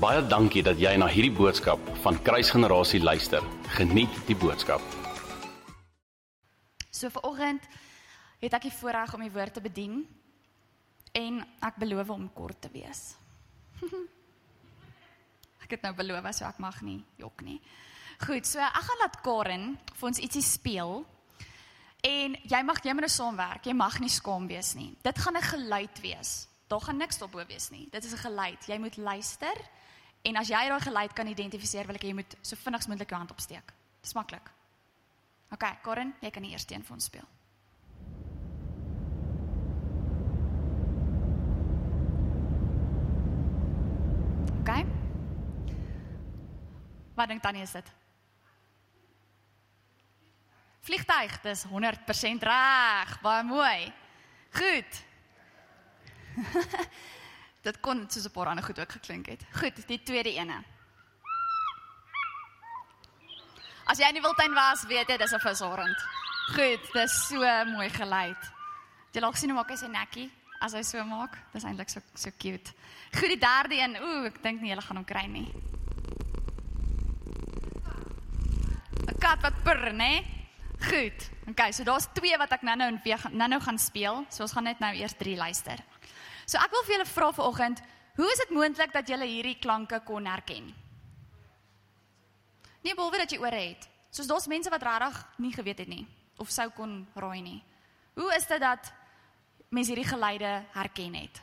Baie dankie dat jy na hierdie boodskap van Kruisgenerasie luister. Geniet die boodskap. So vanoggend het ek die voorreg om die woord te bedien en ek beloof om kort te wees. ek het nou beloof so ek mag nie jok nie. Goed, so ek gaan laat Karen vir ons ietsie speel. En jy mag jy moet nou saamwerk. Jy mag nie skaam wees nie. Dit gaan 'n geluid wees. Daar gaan niks daarbo wees nie. Dit is 'n geluid. Jy moet luister. En as jy daai geluid kan identifiseer, wil ek jy moet so vinnig as moontlik jou hand opsteek. Dis maklik. OK, Karen, jy kan die eerste een vir ons speel. OK. Wat dink Tannie is dit? Vliegtuig, dis 100% reg. Baie mooi. Goed. dit kon soos 'n paar ander goed ook geklink het. Goed, die tweede ene. As jy in die wildtuin was, weet jy dis 'n visarend. Goed, dis so mooi geluid. Jy laat sien hoe maak hy sy nekkie as hy so maak. Dis eintlik so so cute. Goed, die derde een. Ooh, ek dink nie hulle gaan hom kry nie. 'n Kat wat purr, né? Goed. Okay, so daar's twee wat ek nou-nou en nou-nou gaan speel. So ons gaan net nou eers drie luister. So ek wil vir julle vra vanoggend, hoe is dit moontlik dat julle hierdie klanke kon herken? Nie behalwe dat jy ore het. Soos daar's mense wat regtig nie geweet het nie of sou kon raai nie. Hoe is dit dat mense hierdie geluide herken het?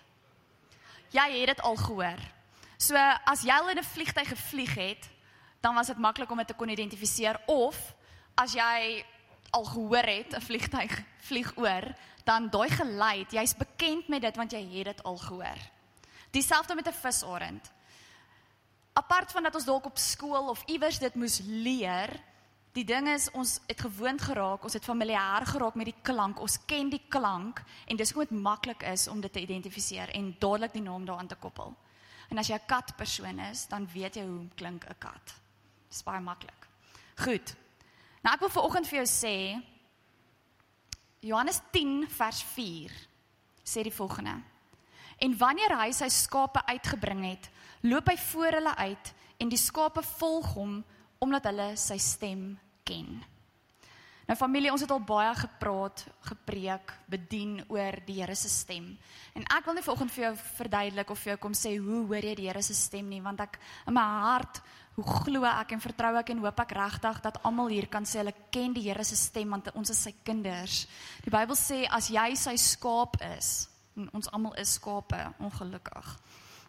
Jy het dit al gehoor. So as jy al in 'n vliegtyg gevlieg het, dan was dit maklik om dit te kon identifiseer of as jy al gehoor het 'n vliegtyg vlieg oor, dan daai geluid, jy's bekend met dit want jy het dit al gehoor. Dieselfde met 'n visarend. Apart van dat ons dalk op skool of iewers dit moes leer, die ding is ons het gewoond geraak, ons het familier geraak met die klank, ons ken die klank en dis hoe dit maklik is om dit te identifiseer en dadelik die naam daaraan te koppel. En as jy 'n katpersoon is, dan weet jy hoe klink 'n kat. Dis baie maklik. Goed. Nou ek wil vir oggend vir jou sê Johannes 10 vers 4 sê die volgende. En wanneer hy sy skape uitgebring het, loop hy voor hulle uit en die skape volg hom omdat hulle sy stem ken. Nou familie, ons het al baie gepraat, gepreek, bedien oor die Here se stem. En ek wil nie vanoggend vir jou verduidelik of vir jou kom sê hoe hoor jy die Here se stem nie, want ek in my hart, hoe glo ek en vertrou ek en hoop ek regtig dat almal hier kan sê hulle ken die Here se stem want ons is sy kinders. Die Bybel sê as jy sy skaap is, en ons almal is skape, ongelukkig.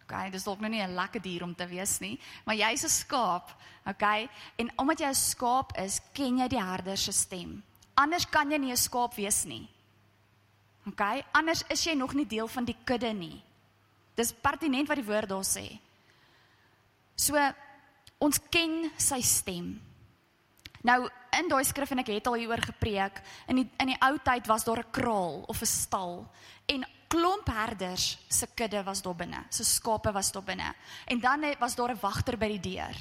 Okay, dis dalk nou nie 'n lekker dier om te wees nie, maar jy's 'n skaap, okay? En omdat jy 'n skaap is, ken jy die herder se stem. Anders kan jy nie 'n skaap wees nie. Okay? Anders is jy nog nie deel van die kudde nie. Dis pertinent wat die woord daar sê. So ons ken sy stem. Nou in daai skrif en ek het al hieroor gepreek, in die in die ou tyd was daar 'n kraal of 'n stal en klomp herders se kudde was daar binne, se skape was daar binne. En dan was daar 'n wagter by die deur.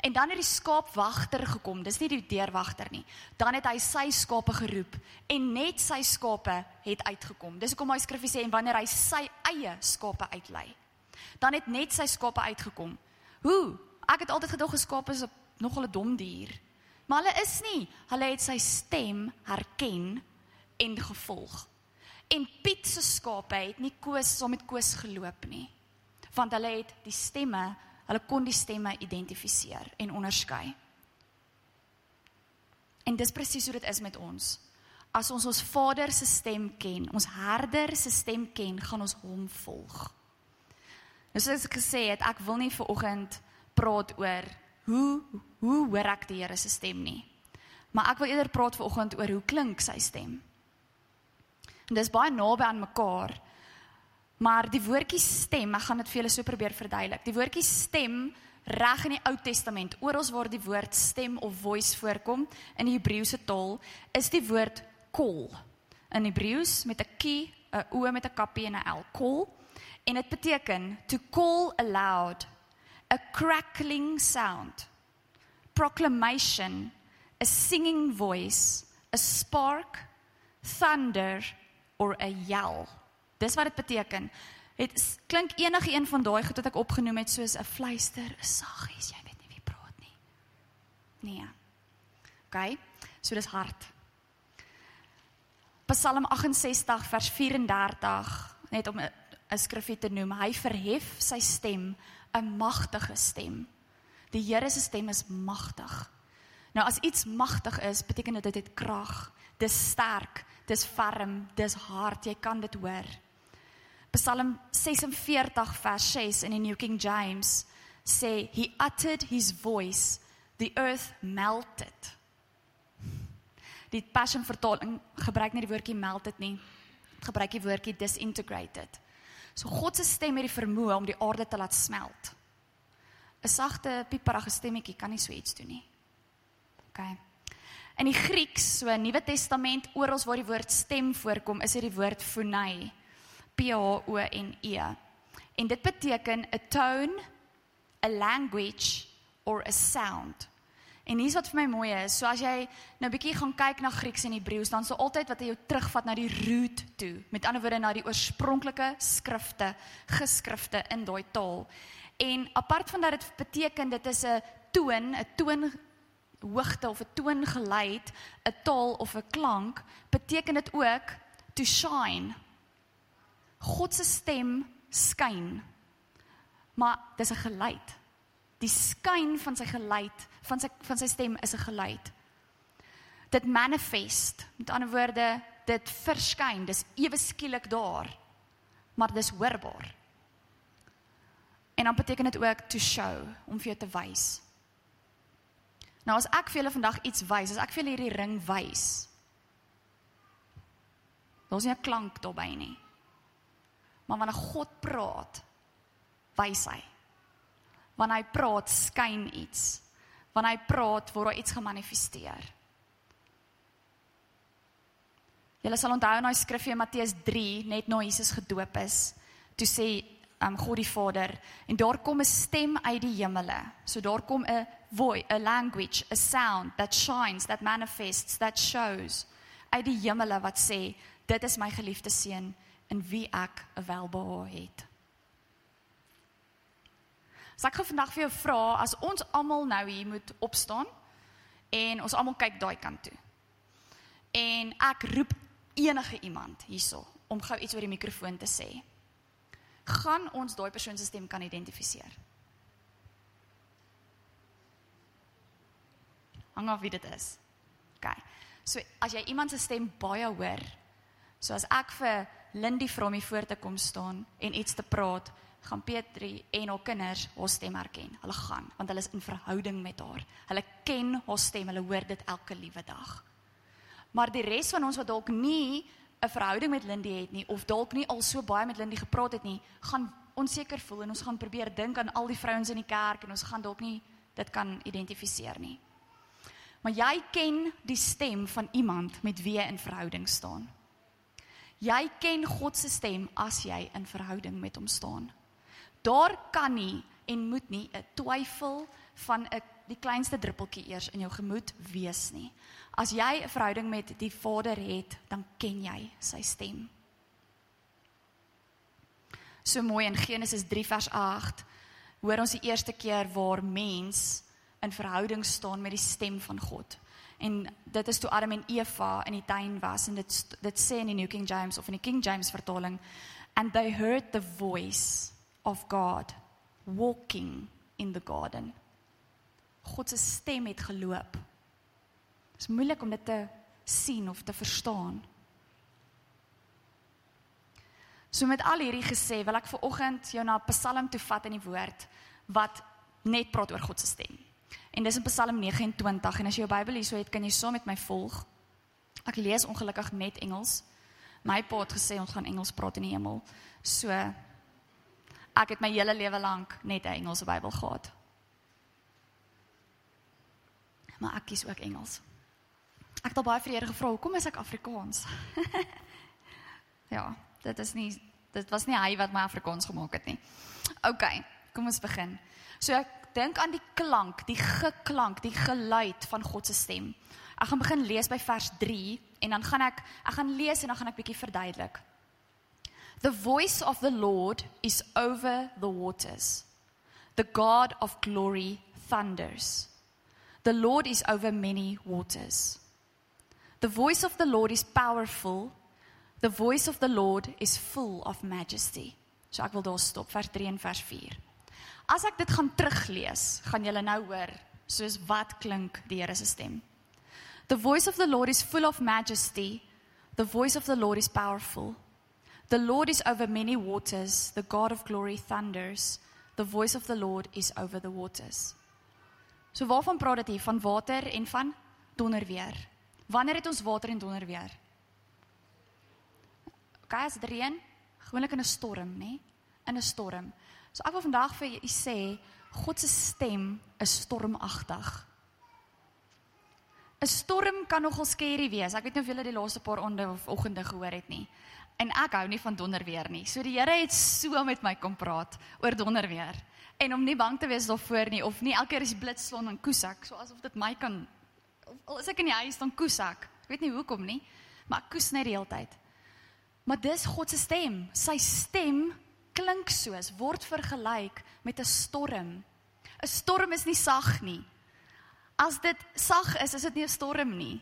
En dan het die skaapwagter gekom, dis nie die deurwagter nie. Dan het hy sy skape geroep en net sy skape het uitgekom. Dis hoekom hy skrifgie sê en wanneer hy sy eie skape uitlei, dan het net sy skape uitgekom. Hoe? Ek het altyd gedog 'n skaap is 'n nogal 'n dom dier. Maar hulle is nie. Hulle het sy stem herken en gevolg. En Piet se skape het nie Koos saam met Koos geloop nie. Want hulle het die stemme, hulle kon die stemme identifiseer en onderskei. En dis presies hoe dit is met ons. As ons ons Vader se stem ken, ons herder se stem ken, gaan ons hom volg. Nou soos ek gesê het, ek wil nie vir oggend praat oor hoe hoe hoor ek die Here se stem nie. Maar ek wil eerder praat vir oggend oor hoe klink sy stem. En dis baie naby aan mekaar. Maar die woordjie stem, ek gaan dit vir julle so probeer verduidelik. Die woordjie stem reg in die Ou Testament, oral waar die woord stem of voice voorkom in die Hebreëse taal, is die woord kol. In Hebreëus met 'n k, 'n o met 'n kappie en 'n l, kol. En dit beteken to call aloud, a crackling sound, proclamation, a singing voice, a spark, thunder or a yell. Dis wat dit beteken. S- klink enige een van daai goed wat ek opgenoem het soos 'n fluister, 'n saggies, jy weet nie wie praat nie. Nee. OK. So dis hard. Psalm 68 vers 34 net om 'n skrifgie te noem. Hy verhef sy stem, 'n magtige stem. Die Here se stem is magtig. Nou as iets magtig is, beteken dit dit het krag. Dis sterk, dis ferm, dis hard. Jy kan dit hoor. Psalm 46 vers 6 in die New King James sê he uttered his voice, the earth melted. Die Passion vertaling gebruik nie die woordjie melted nie. Gebruik die woordjie disintegrated. So God se stem het die vermoë om die aarde te laat smelt. 'n Sagte pieperige stemmetjie kan nie so iets doen nie. OK. In die Grieks, so Nuwe Testament, oral waar die woord stem voorkom, is dit die woord phonei. P H O N E. En dit beteken a tone, a language or a sound. En hier's wat vir my mooi is. So as jy nou bietjie gaan kyk na Grieks en Hebreëus, dan sou altyd wat jou terugvat na die root toe. Met ander woorde na die oorspronklike skrifte, geskrifte in daai taal. En apart van dat dit beteken dit is 'n toon, 'n toon hoogte of 'n toongeluid, 'n taal of 'n klank, beteken dit ook to shine. God se stem skyn. Maar dis 'n geluid. Die skyn van sy geluid, van sy van sy stem is 'n geluid. Dit manifest. Met ander woorde, dit verskyn, dis ewe skielik daar. Maar dis hoorbaar. En dan beteken dit ook to show, om vir jou te wys. Nou as ek vir julle vandag iets wys, as ek vir julle hierdie ring wys. Daar's nie 'n klank daarbey nie. Maar wanneer God praat, wys hy. Wanneer hy praat, skyn iets. Wanneer hy praat, word daar iets gemanifesteer. Julle sal onthou in daai skrifgie in Matteus 3 net na Jesus gedoop is, toe sê um, God die Vader en daar kom 'n stem uit die hemele. So daar kom 'n voice, a language, a sound that shines, that manifests, that shows uit die hemele wat sê dit is my geliefde seun in wie ek 'n welbehae het. So ek gaan vandag vir jou vra as ons almal nou hier moet opstaan en ons almal kyk daai kant toe. En ek roep enige iemand hierso om gou iets oor die mikrofoon te sê. Gaan ons daai persoon se stem kan identifiseer? Hang af wie dit is. OK. So as jy iemand se stem baie hoor, so as ek vir Lindy vra om hier voor te kom staan en iets te praat, gaan Petri en haar kinders haar stem herken. Hulle gaan want hulle is in verhouding met haar. Hulle ken haar stem, hulle hoor dit elke liewe dag. Maar die res van ons wat dalk nie 'n verhouding met Lindy het nie of dalk nie al so baie met Lindy gepraat het nie, gaan onseker voel en ons gaan probeer dink aan al die vrouens in die kerk en ons gaan dalk nie dit kan identifiseer nie. Maar jy ken die stem van iemand met wie jy in verhouding staan. Jy ken God se stem as jy in verhouding met hom staan. Daar kan nie en moet nie 'n twyfel van 'n die kleinste druppeltjie eers in jou gemoed wees nie. As jy 'n verhouding met die Vader het, dan ken jy sy stem. So mooi in Genesis 3 vers 8 hoor ons die eerste keer waar mens in verhouding staan met die stem van God. En dit is toe Adam en Eva in die tuin was en dit dit sê in die New King James of in die King James vertaling and they heard the voice of God walking in the garden. God se stem het geloop. Dit is moeilik om dit te sien of te verstaan. So met al hierdie gesê, wil ek vir oggend jou na Psalm toe vat in die woord wat net praat oor God se stem. En dis in Psalm 29 en as jy jou Bybel hierso het, kan jy saam met my volg. Ek lees ongelukkig net Engels. My pa het gesê ons gaan Engels praat in die hemel. So ek het my hele lewe lank net 'n Engelse Bybel gehad. Maar ek kies ook Engels. Ek het al baie vir die Here gevra, hoekom is ek Afrikaans? ja, dit is nie dit was nie hy wat my Afrikaans gemaak het nie. OK, kom ons begin. So ek dink aan die klank, die geklank, die geluid van God se stem. Ek gaan begin lees by vers 3 en dan gaan ek ek gaan lees en dan gaan ek bietjie verduidelik. The voice of the Lord is over the waters. The God of glory thunders. The Lord is over many waters. The voice of the Lord is powerful. The voice of the Lord is full of majesty. So ek wil daar stop vers 3 en vers 4. As ek dit gaan teruglees, gaan julle nou hoor soos wat klink die Here se stem. The voice of the Lord is full of majesty. The voice of the Lord is powerful. The Lord is over many waters. The God of glory thunders. The voice of the Lord is over the waters. So waarvan praat dit hier? Van water en van donderweer. Wanneer het ons water en donderweer? Okay, as dit reën, gewoonlik in 'n storm, nê? Nee? In 'n storm. So ek wil vandag vir julle sê, God se stem is stormagtig. 'n Storm kan nogal skerry wees. Ek weet nie of julle die laaste paar onde of oggende gehoor het nie. En ek hou nie van donderweer nie. So die Here het so met my kom praat oor donderweer. En om nie bang te wees daarvoor nie of nie elke keer as die blits slaan dan koes ek, so asof dit my kan al is ek in die huis dan koes ek. Ek weet nie hoekom nie, maar ek koes net die hele tyd. Maar dis God se stem. Sy stem klink soos word vergelyk met 'n storm. 'n Storm is nie sag nie. As dit sag is, is dit nie 'n storm nie.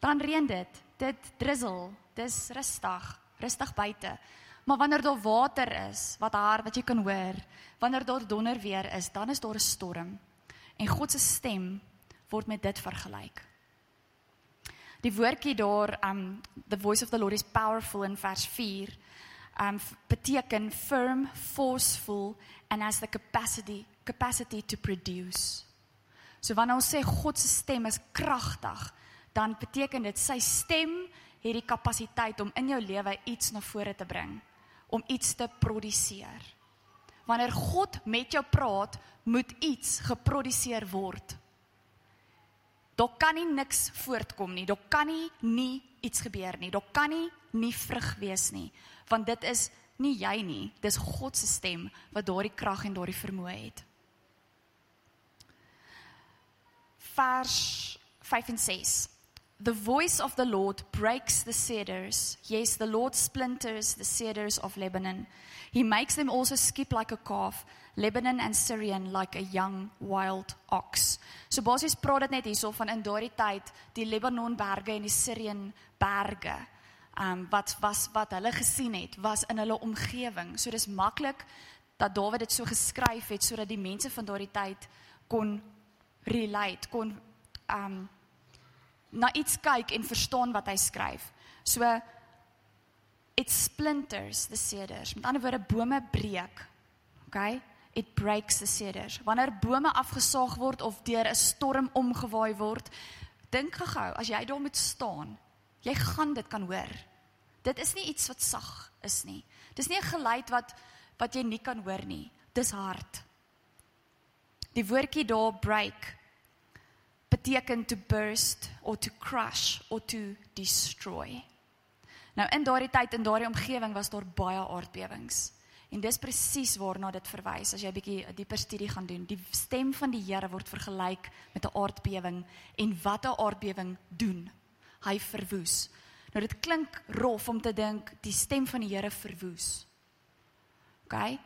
Dan reën dit. Dit drizzle. Dis rustig, rustig buite. Maar wanneer daar water is, wat hard wat jy kan hoor, wanneer daar donder weer is, dan is daar 'n storm. En God se stem word met dit vergelyk. Die woordjie daar um the voice of the Lord is powerful in vers 4 um beteken firm, forceful and has the capacity capacity to produce. So wanneer ons sê God se stem is kragtig, dan beteken dit sy stem het die kapasiteit om in jou lewe iets na vore te bring, om iets te produseer. Wanneer God met jou praat, moet iets geproduseer word. Daar kan nie niks voortkom nie. Daar kan nie nie iets gebeur nie. Daar kan nie nie vrug wees nie, want dit is nie jy nie. Dis God se stem wat daardie krag en daardie vermoë het. Vers 5 en 6. The voice of the Lord breaks the cedars. Yes, the Lord splinters the cedars of Lebanon. He makes them also skip like a calf, Lebanon and Syrian like a young wild ox. So basies praat dit net hierso van in daardie tyd die Lebanon berge en die Syrian berge. Um wat was wat hulle gesien het was in hulle omgewing. So dis maklik dat Dawid dit so geskryf het sodat die mense van daardie tyd kon relate, kon um na iets kyk en verstaan wat hy skryf. So it splinters the cedars. Met ander woorde bome breek. Okay? It breaks the cedars. Wanneer bome afgesaag word of deur 'n storm omgewaai word, dink gou, as jy daar moet staan, jy gaan dit kan hoor. Dit is nie iets wat sag is nie. Dis nie 'n geluid wat wat jy nie kan hoor nie. Dis hard. Die woordjie daar break beteken to burst or to crush or to destroy. Nou in daardie tyd in daardie omgewing was daar baie aardbewings. En dis presies waarna dit verwys as jy 'n bietjie 'n dieper studie gaan doen. Die stem van die Here word vergelyk met 'n aardbewing en wat 'n aardbewing doen. Hy verwoes. Nou dit klink rof om te dink die stem van die Here verwoes. OK?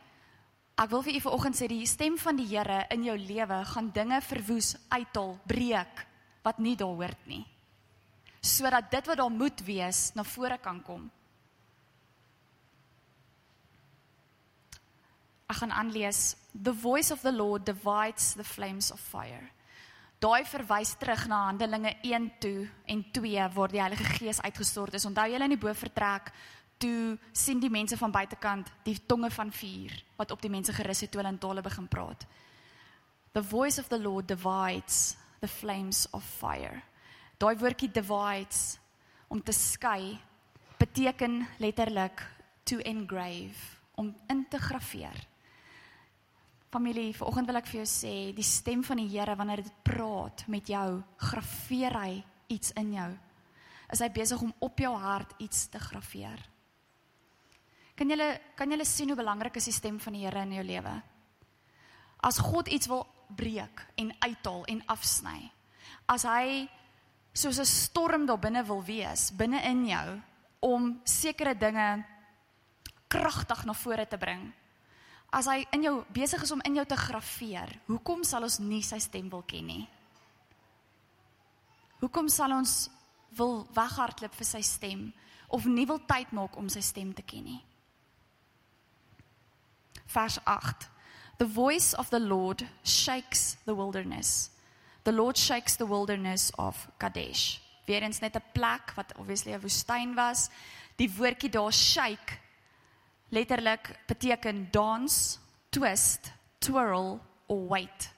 Ek wil vir u vanoggend sê die stem van die Here in jou lewe gaan dinge verwoes, uithaal, breek wat nie daar hoort nie. Sodat dit wat daar moet wees na vore kan kom. Ek gaan aanlees The voice of the Lord divides the flames of fire. Daai verwys terug na Handelinge 1 toe en 2 waar die Heilige Gees uitgestort is. Onthou julle in die bovertrek toe sien die mense van buitekant die tonge van vuur wat op die mense gerus het toe hulle in tale begin praat. The voice of the Lord divides the flames of fire. Daai woordjie divides om te skei beteken letterlik to engrave om in te graveer. Familie, vanoggend wil ek vir jou sê, die stem van die Here wanneer dit praat met jou, graveer hy iets in jou. Is hy besig om op jou hart iets te graveer? Kan julle kan julle sien hoe belangrik is die stem van die Here in jou lewe? As God iets wil breek en uithaal en afsny. As hy soos 'n storm daar binne wil wees, binne in jou om sekere dinge kragtig na vore te bring. As hy in jou besig is om in jou te grafeer, hoekom sal ons nie sy stem wil ken nie? Hoekom sal ons wil weghardloop vir sy stem of nie wil tyd maak om sy stem te ken nie? Vers 8. The voice of the Lord shakes the wilderness. The Lord shakes the wilderness of Kadesh. Weerens net 'n plek wat obviously 'n woestyn was. Die woordjie daar shake letterlik beteken dans, twist, twirl or wait.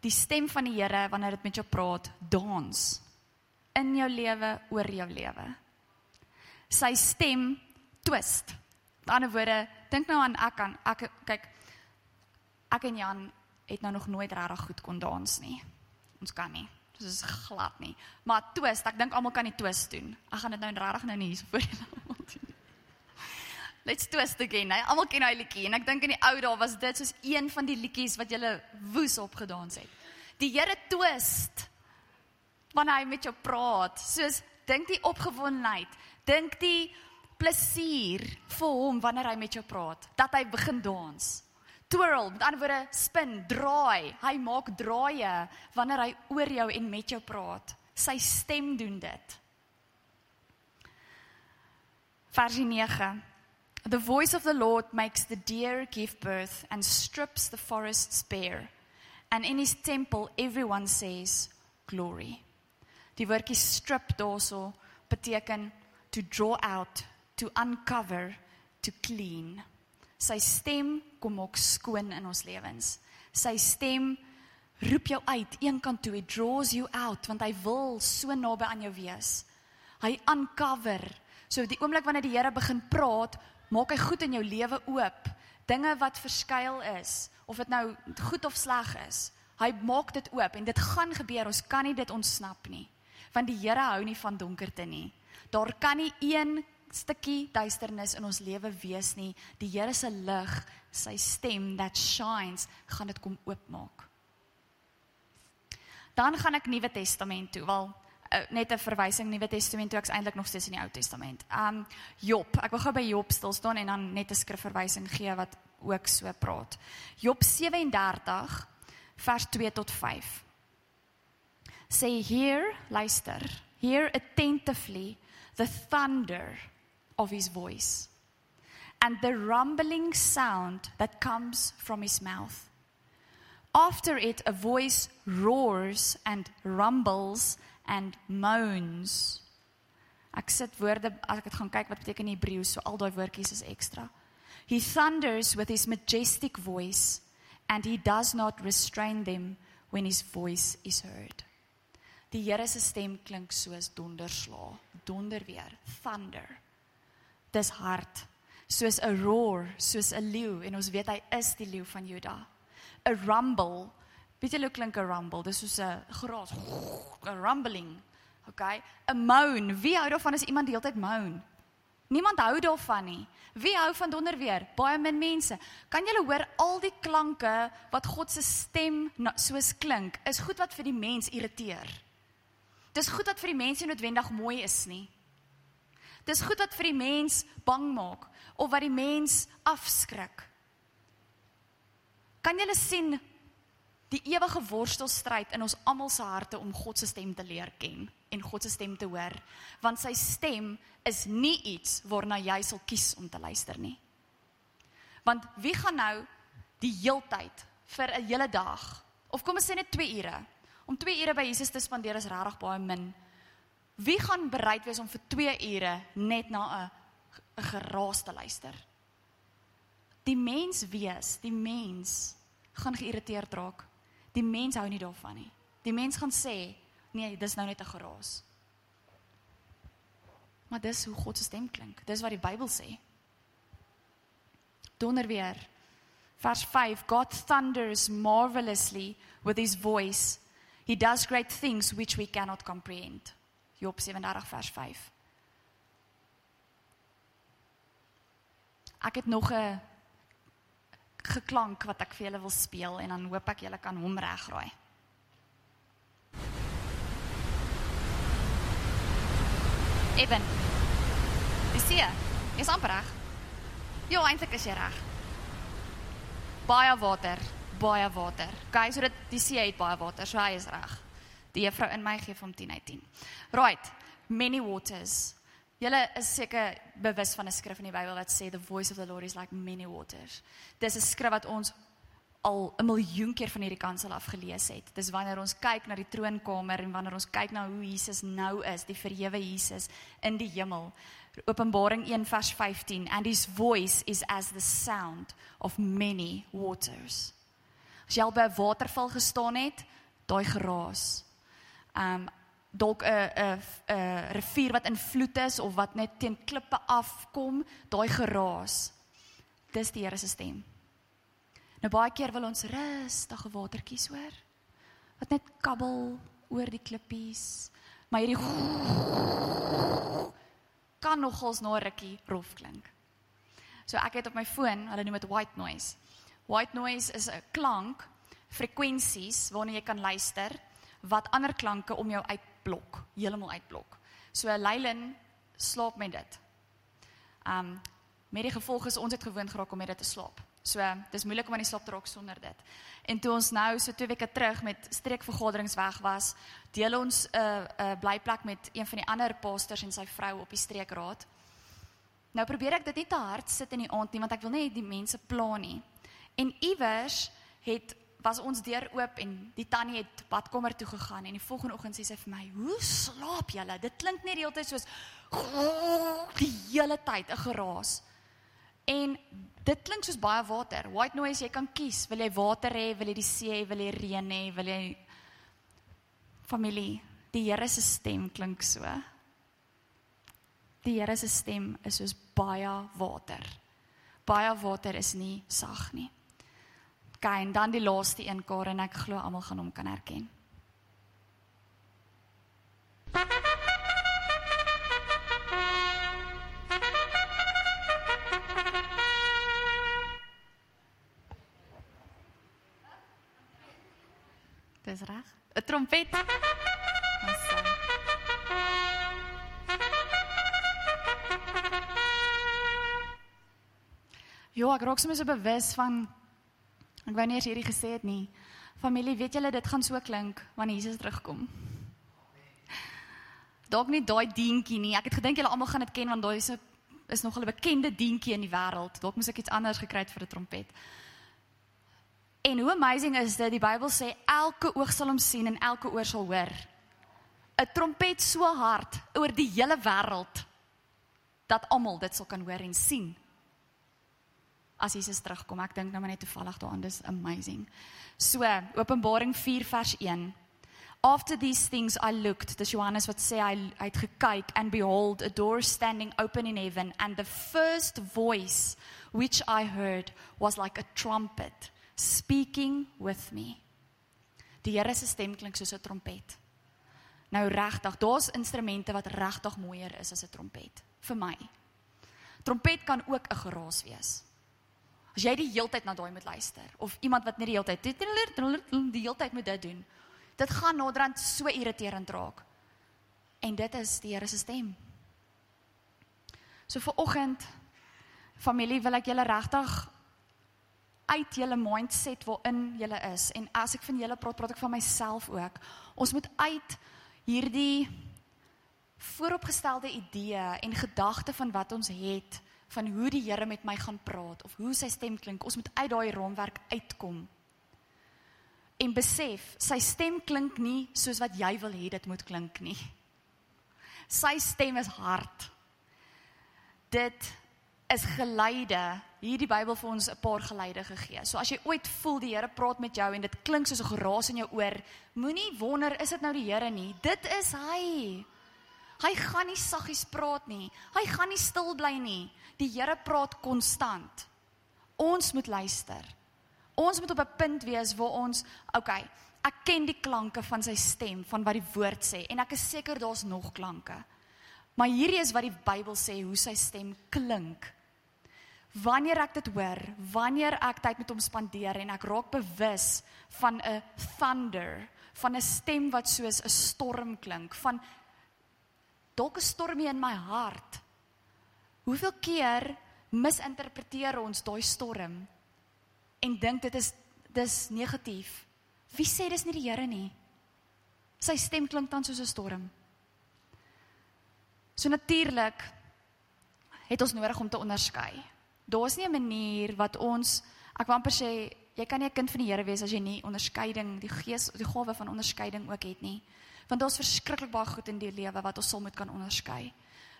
Die stem van die Here wanneer dit met jou praat, dans in jou lewe, oor jou lewe. Sy stem twist. Met ander woorde, dink nou aan ek aan ek kyk ek en Jan het nou nog nooit regtig goed kon dans nie. Ons kan nie. Dit is glad nie. Maar twist, ek dink almal kan die twist doen. Ek gaan dit nou regtig nou nie hier voor julle almal doen. Let's twist again. Nee, almal ken hy liedjie en ek dink in die ou dae was dit soos een van die liedjies wat jy woes opgedans het. Die Here twist wanneer hy met jou praat. Soos dink die opgewondenheid, dink die plesier vir hom wanneer hy met jou praat, dat hy begin dans. Twirl, met ander woorde spin, draai. Hy maak draaie wanneer hy oor jou en met jou praat. Sy stem doen dit. Vers 9. The voice of the Lord makes the deer give birth and strips the forests bare. And in his temple everyone says glory. Die woordjie strip daarso beteken to draw out, to uncover, to clean. Sy stem kom maak skoon in ons lewens. Sy stem roep jou uit eenkant toe, it draws you out want hy wil so naby aan jou wees. Hy uncover. So die oomblik wanneer die Here begin praat, maak hy goed in jou lewe oop. Dinge wat verskuil is, of dit nou goed of sleg is. Hy maak dit oop en dit gaan gebeur. Ons kan nie dit ontsnap nie. Want die Here hou nie van donkerte nie. Daar kan nie een stukkie duisternis in ons lewe wees nie. Die Here se lig, sy stem that shines, gaan dit kom oopmaak. Dan gaan ek Nuwe Testament toe. Wel, uh, net 'n verwysing Nuwe Testament toe ek's eintlik nog steeds in die Ou Testament. Um Job, ek wil gou by Job stil staan en dan net 'n skrifverwysing gee wat ook so praat. Job 37 vers 2 tot 5. Say here, luister. Hear attentively the thunder of his voice and the rumbling sound that comes from his mouth. After it a voice roars and rumbles and moans. Ek sit woorde as ek dit gaan kyk wat beteken Hebreëus, so al daai woordjies is ekstra. He thunders with his majestic voice and he does not restrain them when his voice is heard. Die Here se stem klink soos donderslae, donder weer, thunder. Dis hard, soos 'n roar, soos 'n leeu en ons weet hy is die leeu van Juda. 'n Rumble Weet jy hoe klink 'n rumble? Dis soos 'n geraas, 'n rumbling. Okay? 'n Moan. Wie hou daarvan as iemand die hele tyd moan? Niemand hou daarvan nie. Wie hou van donderweer? Baie min mense. Kan jy hoor al die klanke wat God se stem soos klink? Is goed wat vir die mens irriteer. Dis goed wat vir die mense noodwendig mooi is nie. Dis goed wat vir die mens bang maak of wat die mens afskrik. Kan jy sien die ewige worstelstryd in ons almal se harte om God se stem te leer ken en God se stem te hoor want sy stem is nie iets waarna jy sal kies om te luister nie want wie gaan nou die heeltyd vir 'n hele dag of kom ons sê net 2 ure om 2 ure by Jesus te spandeer is regtig baie min wie gaan bereid wees om vir 2 ure net na 'n 'n geraas te luister die mens wees die mens gaan geïrriteerd raak Die mens hou nie daarvan nie. Die mens gaan sê, nee, dis nou net 'n geraas. Maar dis hoe God se stem klink. Dis wat die Bybel sê. Donder weer. Vers 5: God thunders marvelously with his voice. He does great things which we cannot comprehend. Job 37 vers 5. Ek het nog 'n geklank wat ek vir julle wil speel en dan hoop ek julle kan hom regraai. Eben. Dis hier. Jy's amper reg. Ja, eintlik is jy reg. Baie water, baie water. Okay, so dit die see het baie water, so hy is reg. Die juffrou in my gee vir hom 10 uit 10. Right, many waters. Julle is seker bewus van 'n skrif in die Bybel wat sê the voice of the Lord is like many waters. Dis 'n skrif wat ons al 'n miljoen keer van hierdie kansel af gelees het. Dis wanneer ons kyk na die troonkamer en wanneer ons kyk na hoe Jesus nou is, die verhewe Jesus in die hemel. Openbaring 1 vers 15 and his voice is as the sound of many waters. As jy al by 'n waterval gestaan het, daai geraas. Um dalk 'n 'n 'n rivier wat in vloed is of wat net teen klippe afkom, daai geraas. Dis die Here se stem. Nou baie keer wil ons rustige watertjies hoor wat net kabbel oor die klippies. Maar hierdie kan nogals na 'n rukkie rof klink. So ek het op my foon, hulle noem dit white noise. White noise is 'n klank, frekwensies waarna jy kan luister wat ander klanke om jou uitblok, heeltemal uitblok. So Leilin slaap met dit. Um met die gevolg is ons het gewoond geraak om met dit te slaap. So dis moeilik om aan die slaap te raak sonder dit. En toe ons nou so 2 weke terug met streekvergaderings weg was, deel ons 'n uh, 'n uh, blyplek met een van die ander pastors en sy vrou op die streekraad. Nou probeer ek dit nie te hard sit in die aand nie want ek wil nie die mense pla nie. En iewers het was ons deur oop en die tannie het badkamer toe gegaan en die volgende oggend sê sy vir my: "Hoe slaap julle? Dit klink net die hele tyd soos die hele tyd 'n geraas." En dit klink soos baie water. White noise, jy kan kies, wil jy water hê, wil jy die see hê, wil jy reën hê, wil jy familie. Die Here se stem klink so. Die Here se stem is soos baie water. Baie water is nie sag nie. Kyk, en dan die laaste een Karen, ek glo almal gaan hom kan herken. Dis reg. 'n Trompet. Ja, ek raak soms so bewus van ek wou nie eers hierdie gesê het nie. Familie, weet julle dit gaan so klink wanneer Jesus terugkom. Dalk nie daai dientjie nie. Ek het gedink julle almal gaan dit ken want daai is 'n is nog 'n bekende dientjie in die wêreld. Dalk moes ek iets anders gekry het vir 'n trompet. En hoe amazing is dit? Die Bybel sê elke oog sal hom sien en elke oor sal hoor. 'n Trompet so hard oor die hele wêreld dat almal dit sal kan hoor en sien. As Jesus terugkom, ek dink nou maar net toevallig daaraan, dis amazing. So, Openbaring 4 vers 1. After these things I looked, dis Johannes wat sê hy het gekyk and behold a door standing open in heaven and the first voice which I heard was like a trumpet speaking with me. Die Here se stem klink soos 'n trompet. Nou regtig, daar's instrumente wat regtig mooier is as 'n trompet vir my. Trompet kan ook 'n geraas wees. As jy die heeltyd na daai moet luister of iemand wat net die heeltyd die heeltyd moet dit doen. Dit gaan naderhand so irriterend raak. En dit is die Here se stem. So vir oggend familie wil ek julle regtig uit julle mindset waarin julle is en as ek van julle praat praat ek van myself ook. Ons moet uit hierdie vooropgestelde idee en gedagte van wat ons het van hoe die Here met my gaan praat of hoe sy stem klink. Ons moet uit daai raamwerk uitkom. En besef, sy stem klink nie soos wat jy wil hê dit moet klink nie. Sy stem is hard. Dit is geleide hierdie Bybel vir ons 'n paar geleide gegee. So as jy ooit voel die Here praat met jou en dit klink soos 'n geraas in jou oor, moenie wonder is dit nou die Here nie. Dit is hy. Hy gaan nie saggies praat nie. Hy gaan nie stil bly nie. Die Here praat konstant. Ons moet luister. Ons moet op 'n punt wees waar ons, okay, ek ken die klanke van sy stem, van wat die woord sê en ek is seker daar's nog klanke. Maar hierdie is wat die Bybel sê hoe sy stem klink wanneer ek dit hoor, wanneer ek tyd met hom spandeer en ek raak bewus van 'n thunder, van 'n stem wat soos 'n storm klink, van dalk 'n stormie in my hart. Hoeveel keer misinterpreteer ons daai storm en dink dit is dis negatief? Wie sê dis nie die Here nie? Sy stem klink dan soos 'n storm. So natuurlik het ons nodig om te onderskei. Daar's nie 'n manier wat ons ek wil amper sê jy kan nie 'n kind van die Here wees as jy nie onderskeiding, die gees, die gawe van onderskeiding ook het nie. Want daar's verskriklik baie goed in die lewe wat ons sal moet kan onderskei.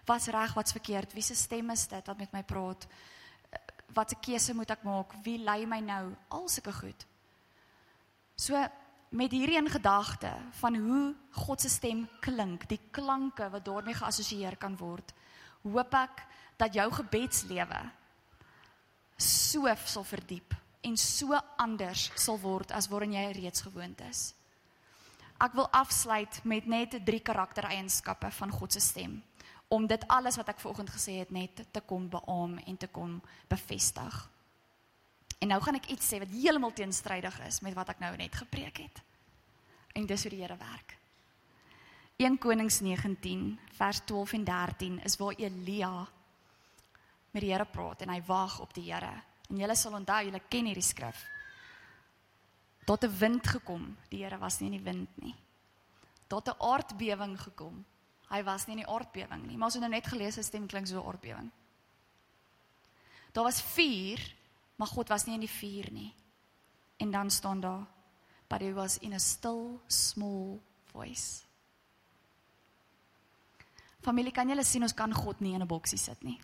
Wat's reg, wat's verkeerd? Wie se stem is dit wat met my praat? Watse keuse moet ek maak? Wie lei my nou? Al sulke goed. So met hierdie in gedagte van hoe God se stem klink, die klanke wat daarmee geassosieer kan word, hoop ek dat jou gebedslewe so sal verdiep en so anders sal word as waarin jy reeds gewoond is. Ek wil afsluit met net drie karaktereienskappe van God se stem om dit alles wat ek vanoggend gesê het net te kom beamoen en te kom bevestig. En nou gaan ek iets sê wat heeltemal teenstrydig is met wat ek nou net gepreek het. En dis hoe die Here werk. 1 Konings 19 vers 12 en 13 is waar Elia met die Here praat en hy wag op die Here. En julle sal onthou, julle ken hierdie skrif. Tot 'n wind gekom. Die Here was nie in die wind nie. Tot 'n aardbewing gekom. Hy was nie in die aardbewing nie, maar ons het nou net gelees 'n stem klink so 'n aardbewing. Daar was vuur maar God was nie in die vuur nie. En dan staan daar but he was in a still small voice. Familie, kan julle sien ons kan God nie in 'n boksie sit nie.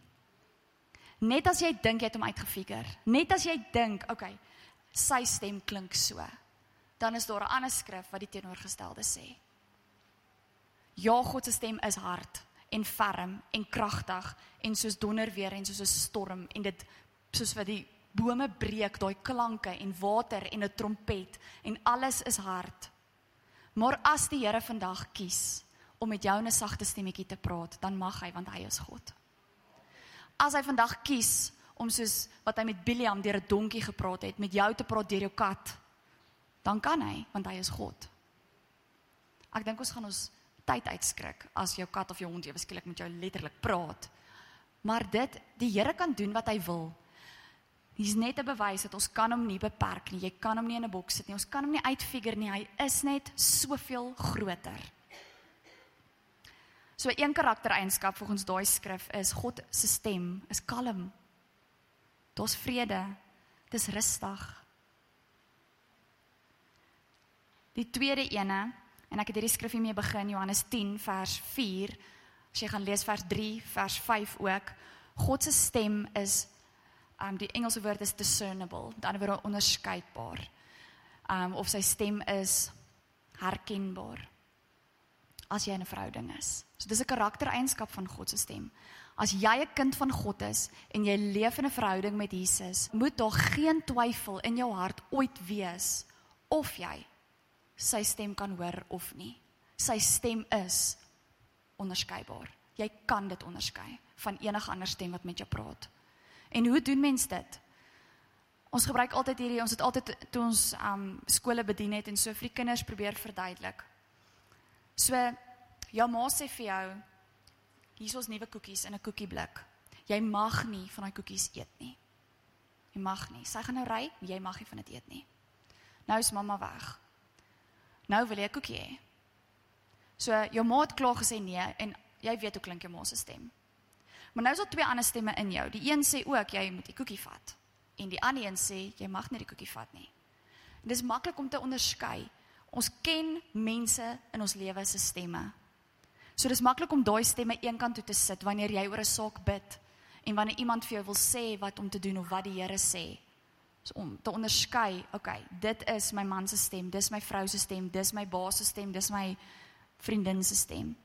Net as jy dink jy het hom uitgefigure, net as jy dink, okay, sy stem klink so, dan is daar 'n ander skrif wat die teenoorgestelde sê. Ja, God se stem is hard en ferm en kragtig en soos donder weer en soos 'n storm en dit soos wat die bome breek daai klanke en water en 'n trompet en alles is hard. Maar as die Here vandag kies om met jou 'n sagte stemmetjie te praat, dan mag hy want hy is God. As hy vandag kies om soos wat hy met Biliam deur 'n donkie gepraat het, met jou te praat deur jou kat, dan kan hy want hy is God. Ek dink ons gaan ons tyd uitskrik as jou kat of jou hond ewe skielik met jou letterlik praat. Maar dit die Here kan doen wat hy wil Hier's net 'n bewys dat ons kan hom nie beperk nie. Jy kan hom nie in 'n boks sit nie. Ons kan hom nie uitfigure nie. Hy is net soveel groter. So een karaktereienskap volgens daai skrif is God se stem is kalm. Daar's vrede. Dis rustig. Die tweede ene en ek het hierdie skrif hiermee begin Johannes 10 vers 4. As jy gaan lees vers 3, vers 5 ook. God se stem is um die Engelse woord is discernible, dan word hy onderskeidbaar. Um of sy stem is herkenbaar as jy 'n verhouding is. So dis 'n karaktereienskap van God se stem. As jy 'n kind van God is en jy leef in 'n verhouding met Jesus, moet daar geen twyfel in jou hart ooit wees of jy sy stem kan hoor of nie. Sy stem is onderskeibaar. Jy kan dit onderskei van enige ander stem wat met jou praat. En hoe doen mens dit? Ons gebruik altyd hierdie, ons het altyd toe ons um skole bedien het en so vir die kinders probeer verduidelik. So jou ma sê vir jou hier's ons nuwe koekies in 'n koekieblik. Jy mag nie van daai koekies eet nie. Jy mag nie. Sy gaan nou ry, jy mag nie van dit eet nie. Nou is mamma weg. Nou wil jy 'n koekie hê. So jou ma het klaar gesê nee en jy weet hoe klink jou ma se stem. Maar nou is daar twee ander stemme in jou. Die een sê ook jy moet die koekie vat en die ander een sê jy mag nie die koekie vat nie. En dis maklik om te onderskei. Ons ken mense in ons lewe se stemme. So dis maklik om daai stemme eenkant toe te sit wanneer jy oor 'n saak bid en wanneer iemand vir jou wil sê wat om te doen of wat die Here sê. So om te onderskei, okay, dit is my man se stem, dis my vrou se stem, dis my baas se stem, dis my vriendin se stem.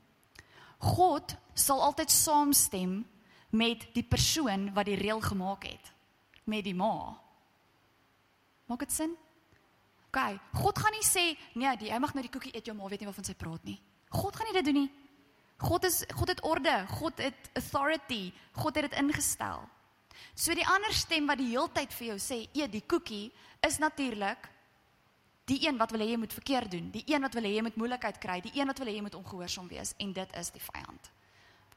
God sal altyd saamstem met die persoon wat die reël gemaak het met die ma. Maak dit sin? OK, God gaan nie sê nee, die, jy mag nou die koekie eet, jou ma weet nie waarvan sy praat nie. God gaan nie dit doen nie. God is God het orde, God het authority, God het dit ingestel. So die ander stem wat die heeltyd vir jou sê, eet die koekie, is natuurlik die een wat wil hê jy moet verkeerd doen, die een wat wil hê jy moet moeilikheid kry, die een wat wil hê jy moet ongehoorsaam wees en dit is die vyand.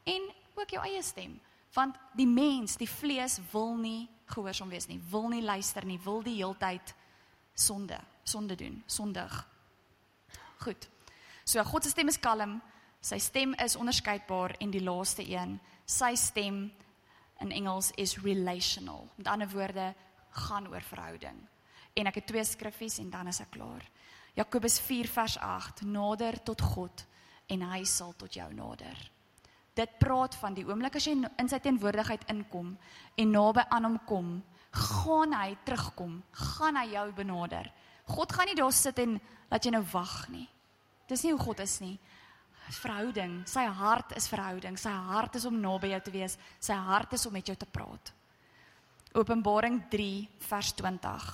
En ook jou eie stem Want die mens, die vlees wil nie gehoorsaam wees nie, wil nie luister nie, wil die heeltyd sonde, sonde doen, sondig. Goed. So God se stem is kalm, sy stem is onderskeidbaar en die laaste een, sy stem in Engels is relational. Met ander woorde, gaan oor verhouding. En ek het twee skriffies en dan is ek klaar. Jakobus 4 vers 8: Nader tot God en hy sal tot jou nader. Dit praat van die oomblik as jy in sy teenwoordigheid inkom en naby aan hom kom, gaan hy terugkom, gaan hy jou benader. God gaan nie daar sit en laat jy nou wag nie. Dis nie hoe God is nie. Verhouding, sy hart is verhouding. Sy hart is om naby jou te wees. Sy hart is om met jou te praat. Openbaring 3 vers 20.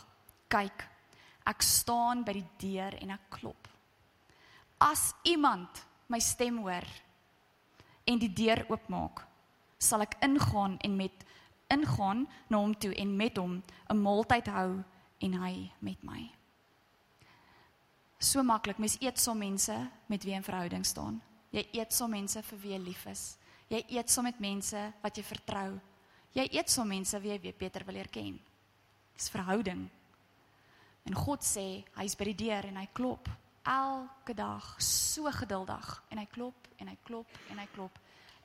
Kyk, ek staan by die deur en ek klop. As iemand my stem hoor en die deur oopmaak, sal ek ingaan en met ingaan na hom toe en met hom 'n maaltyd hou en hy met my. So maklik, mens eet saam mense met wie in verhouding staan. Jy eet saam mense vir wie jy lief is. Jy eet saam met mense wat jy vertrou. Jy eet saam mense wie jy beter wil leer ken. Dis verhouding. En God sê hy's by die deur en hy klop elke dag so geduldig en hy klop en hy klop en hy klop.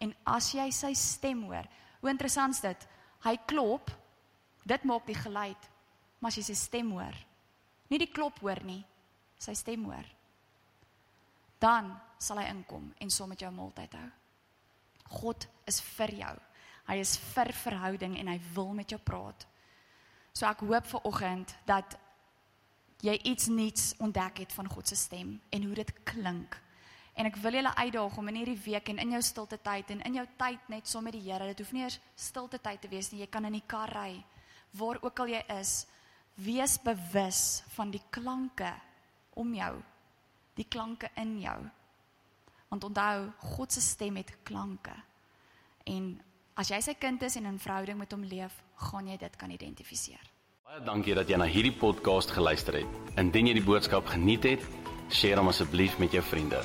En as jy sy stem hoor, hoe interessant is dit? Hy klop. Dit maak die geluid. Maar as jy sy stem hoor, nie die klop hoor nie, sy stem hoor. Dan sal hy inkom en saam met jou maaltyd hou. God is vir jou. Hy is vir verhouding en hy wil met jou praat. So ek hoop vir oggend dat jy iets nuuts ontdek het van God se stem en hoe dit klink. En ek wil julle uitdaag om in hierdie week en in jou stilte tyd en in jou tyd net saam so met die Here, dit hoef nie eers stilte tyd te wees nie. Jy kan in die kar ry, waar ook al jy is, wees bewus van die klanke om jou, die klanke in jou. Want onthou, God se stem het klanke. En as jy sy kind is en in verhouding met hom leef, gaan jy dit kan identifiseer. Baie dankie dat jy na hierdie podcast geluister het. Indien jy die boodskap geniet het, deel hom asseblief met jou vriende.